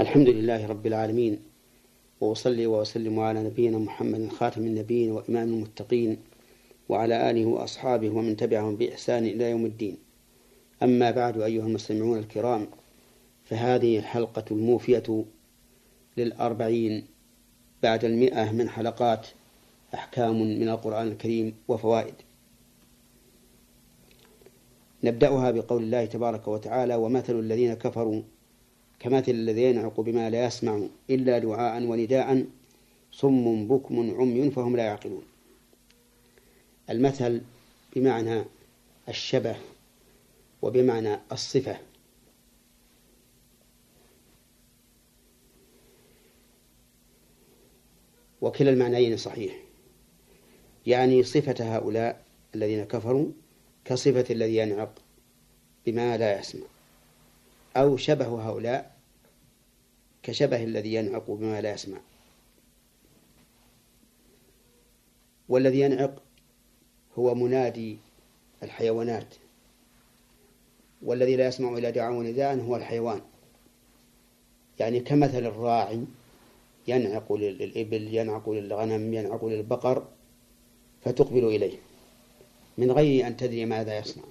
الحمد لله رب العالمين وأصلي وأسلم على نبينا محمد خاتم النبيين وإمام المتقين وعلى آله وأصحابه ومن تبعهم بإحسان إلى يوم الدين. أما بعد أيها المستمعون الكرام فهذه الحلقة الموفية للأربعين بعد المئة من حلقات أحكام من القرآن الكريم وفوائد. نبدأها بقول الله تبارك وتعالى ومثل الذين كفروا كمثل الذي ينعق بما لا يسمع إلا دعاء ونداء صم بكم عمي فهم لا يعقلون. المثل بمعنى الشبه وبمعنى الصفة. وكلا المعنيين صحيح. يعني صفة هؤلاء الذين كفروا كصفة الذي ينعق بما لا يسمع. أو شبه هؤلاء كشبه الذي ينعق بما لا يسمع. والذي ينعق هو منادي الحيوانات. والذي لا يسمع إلى دعاء ونداء هو الحيوان. يعني كمثل الراعي ينعق للإبل ينعق للغنم ينعق للبقر فتقبل إليه. من غير أن تدري ماذا يصنع.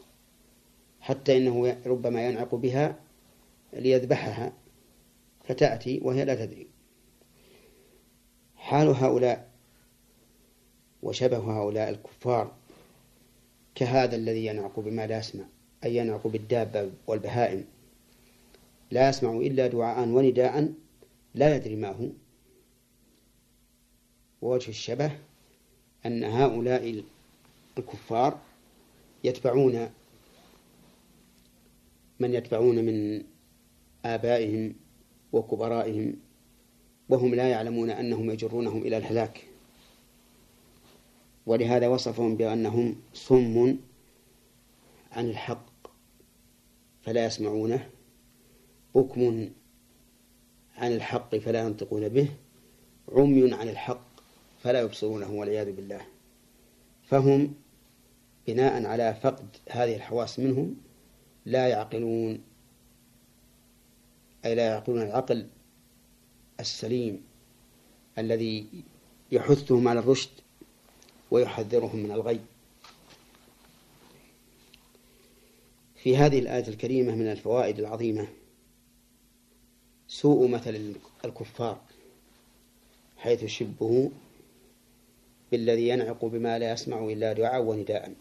حتى إنه ربما ينعق بها ليذبحها فتأتي وهي لا تدري. حال هؤلاء وشبه هؤلاء الكفار كهذا الذي ينعق بما لا يسمع أي ينعق بالدابة والبهائم. لا يسمع إلا دعاء ونداء لا يدري ما هو ووجه الشبه أن هؤلاء الكفار يتبعون من يتبعون من آبائهم وكبرائهم وهم لا يعلمون أنهم يجرونهم إلى الهلاك. ولهذا وصفهم بأنهم صم عن الحق فلا يسمعونه بكم عن الحق فلا ينطقون به عمي عن الحق فلا يبصرونه والعياذ بالله. فهم بناء على فقد هذه الحواس منهم لا يعقلون أي لا يعقلون العقل السليم الذي يحثهم على الرشد ويحذرهم من الغي. في هذه الآية الكريمة من الفوائد العظيمة سوء مثل الكفار حيث شبه بالذي ينعق بما لا يسمع إلا دعاء ونداء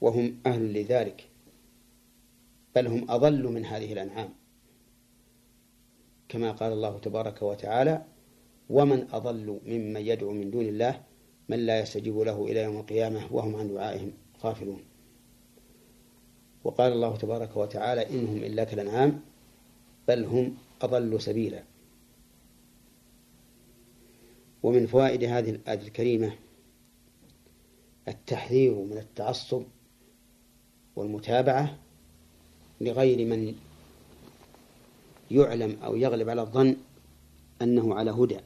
وهم أهل لذلك بل هم أضل من هذه الأنعام. كما قال الله تبارك وتعالى ومن أضل ممن يدعو من دون الله من لا يستجيب له إلى يوم القيامة وهم عن دعائهم غافلون. وقال الله تبارك وتعالى إنهم إلا كالأنعام بل هم أضل سبيلا. ومن فوائد هذه الآية الكريمة التحذير من التعصب والمتابعة لغير من يعلم أو يغلب على الظن أنه على هدى.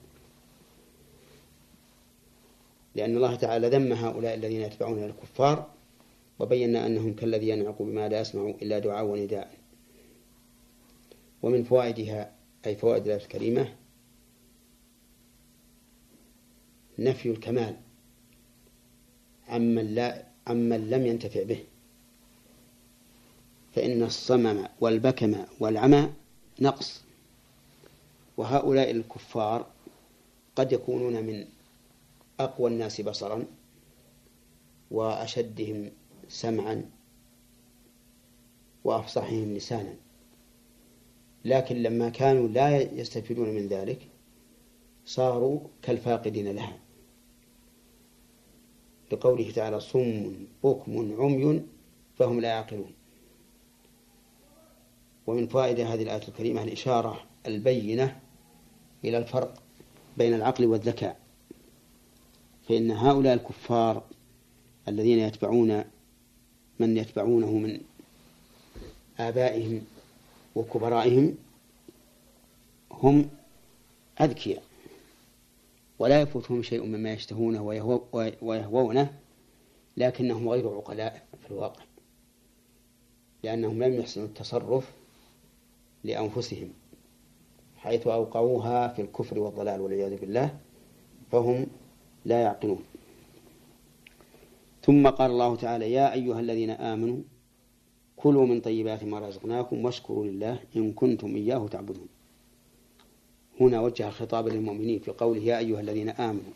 لأن الله تعالى ذم هؤلاء الذين يتبعون الكفار وبينا أنهم كالذي ينعق بما لا يسمع إلا دعاء ونداء. ومن فوائدها أي فوائد الآية الكريمة نفي الكمال عمن لا عمن لم ينتفع به. فإن الصمم والبكم والعمى نقص. وهؤلاء الكفار قد يكونون من أقوى الناس بصرا وأشدهم سمعا وأفصحهم لسانا. لكن لما كانوا لا يستفيدون من ذلك صاروا كالفاقدين لها. لقوله تعالى صم بكم عمي فهم لا يعقلون. ومن فوائد هذه الآية الكريمة الإشارة البينة إلى الفرق بين العقل والذكاء فإن هؤلاء الكفار الذين يتبعون من يتبعونه من آبائهم وكبرائهم هم أذكياء ولا يفوتهم شيء مما يشتهونه ويهوونه لكنهم غير عقلاء في الواقع لأنهم لم يحسنوا التصرف لأنفسهم حيث أوقعوها في الكفر والضلال والعياذ بالله فهم لا يعقلون. ثم قال الله تعالى يا أيها الذين آمنوا كلوا من طيبات ما رزقناكم واشكروا لله إن كنتم إياه تعبدون. هنا وجه الخطاب للمؤمنين في قوله يا أيها الذين آمنوا.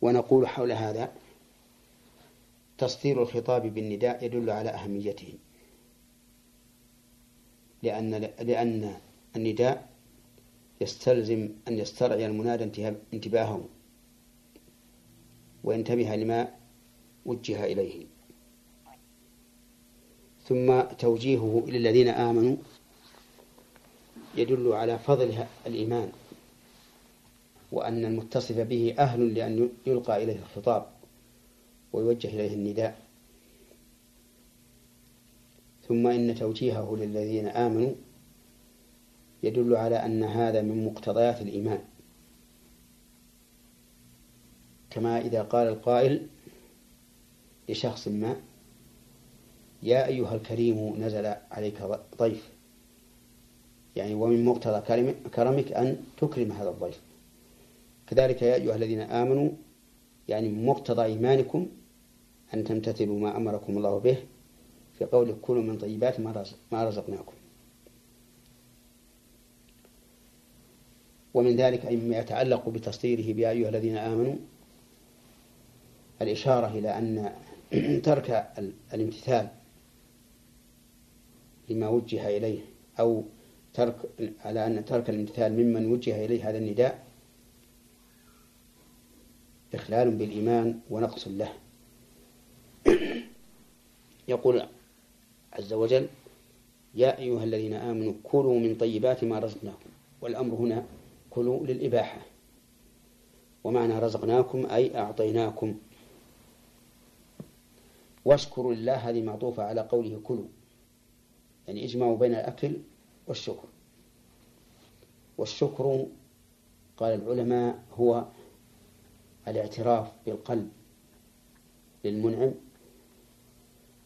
ونقول حول هذا تصدير الخطاب بالنداء يدل على أهميته. لأن لأن النداء يستلزم أن يسترعي المنادى انتباهه وينتبه لما وجه إليه. ثم توجيهه إلى الذين آمنوا يدل على فضل الإيمان وأن المتصف به أهل لأن يلقى إليه الخطاب ويوجه إليه النداء. ثم إن توجيهه للذين آمنوا يدل على أن هذا من مقتضيات الإيمان. كما إذا قال القائل لشخص ما يا أيها الكريم نزل عليك ضيف. يعني ومن مقتضى كرمك أن تكرم هذا الضيف. كذلك يا أيها الذين آمنوا يعني مقتضى إيمانكم أن تمتثلوا ما أمركم الله به في قول كلوا من طيبات ما رزقناكم. ومن ذلك مما يتعلق بتصديره بيا أيها الذين آمنوا الإشارة إلى أن ترك الامتثال لما وجه إليه أو ترك على أن ترك الامتثال ممن وجه إليه هذا النداء إخلال بالإيمان ونقص له. يقول عز وجل يا أيها الذين آمنوا كلوا من طيبات ما رزقناكم. والأمر هنا كلوا للإباحة. ومعنى رزقناكم أي أعطيناكم. واشكروا لله هذه معطوفة على قوله كلوا. يعني اجمعوا بين الأكل والشكر. والشكر قال العلماء هو الاعتراف بالقلب للمنعم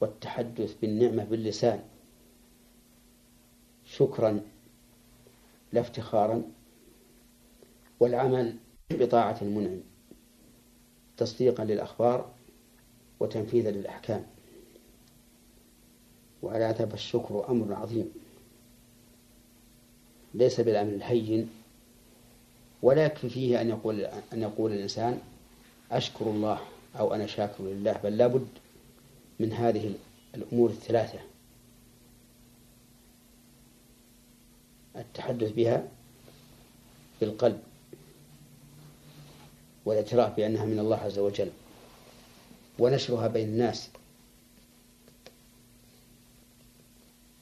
والتحدث بالنعمة باللسان. شكرا لا افتخارا. والعمل بطاعة المنعم. تصديقا للأخبار وتنفيذا للأحكام. وعلى هذا الشكر أمر عظيم. ليس بالأمر الهين ولا يكفي فيه أن يقول أن يقول الإنسان أشكر الله أو أنا شاكر لله بل لابد من هذه الأمور الثلاثة. التحدث بها بالقلب والإعتراف بأنها من الله عز وجل ونشرها بين الناس.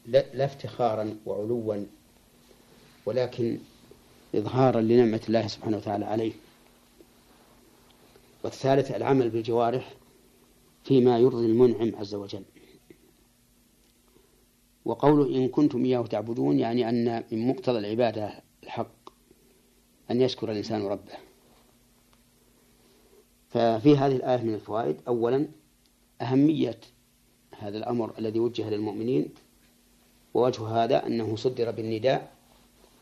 لا افتخارا وعلوا ولكن إظهارا لنعمة الله سبحانه وتعالى عليه. والثالث العمل بالجوارح فيما يرضي المنعم عز وجل. وقوله إن كنتم إياه تعبدون يعني أن من مقتضى العبادة الحق أن يشكر الإنسان ربه. ففي هذه الآية من الفوائد أولا أهمية هذا الأمر الذي وجه للمؤمنين ووجه هذا أنه صدر بالنداء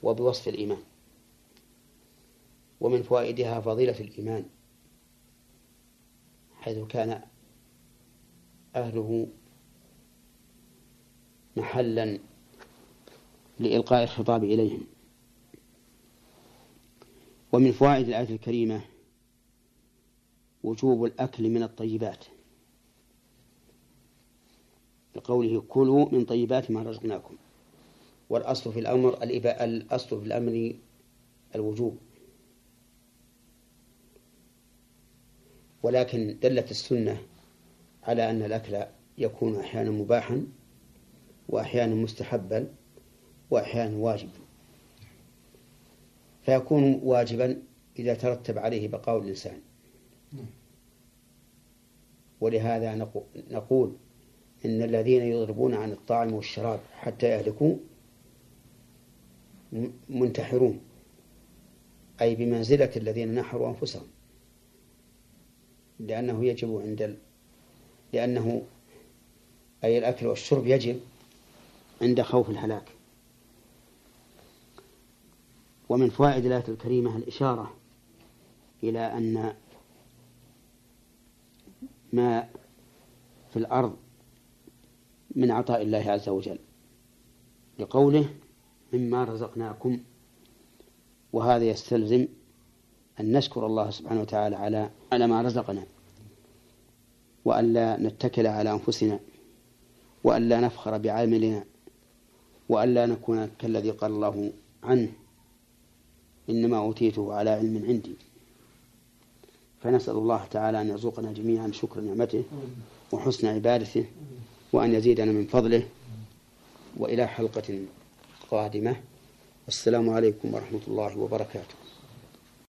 وبوصف الإيمان. ومن فوائدها فضيلة الإيمان حيث كان أهله محلا لإلقاء الخطاب إليهم. ومن فوائد الآية الكريمة وجوب الأكل من الطيبات. بقوله كلوا من طيبات ما رزقناكم. والأصل في الأمر الأصل في الأمر الوجوب. ولكن دلت السنة على أن الأكل يكون أحيانا مباحا وأحيانا مستحبا وأحيانا واجبا. فيكون واجبا إذا ترتب عليه بقاء الإنسان. ولهذا نقول إن الذين يضربون عن الطعام والشراب حتى يهلكوا منتحرون. أي بمنزلة الذين نحروا أنفسهم. لأنه يجب عند. لأنه أي الأكل والشرب يجب عند خوف الهلاك. ومن فوائد الآية الكريمة الإشارة إلى أن ما في الأرض من عطاء الله عز وجل. لقوله مما رزقناكم وهذا يستلزم أن نشكر الله سبحانه وتعالى على على ما رزقنا. وألا نتكل على أنفسنا وألا نفخر بعملنا وألا نكون كالذي قال الله عنه إنما أوتيته على علم عندي. فنسأل الله تعالى أن يرزقنا جميعا شكر نعمته وحسن عبادته وأن يزيدنا من فضله وإلى حلقة قادمة. والسلام عليكم ورحمة الله وبركاته.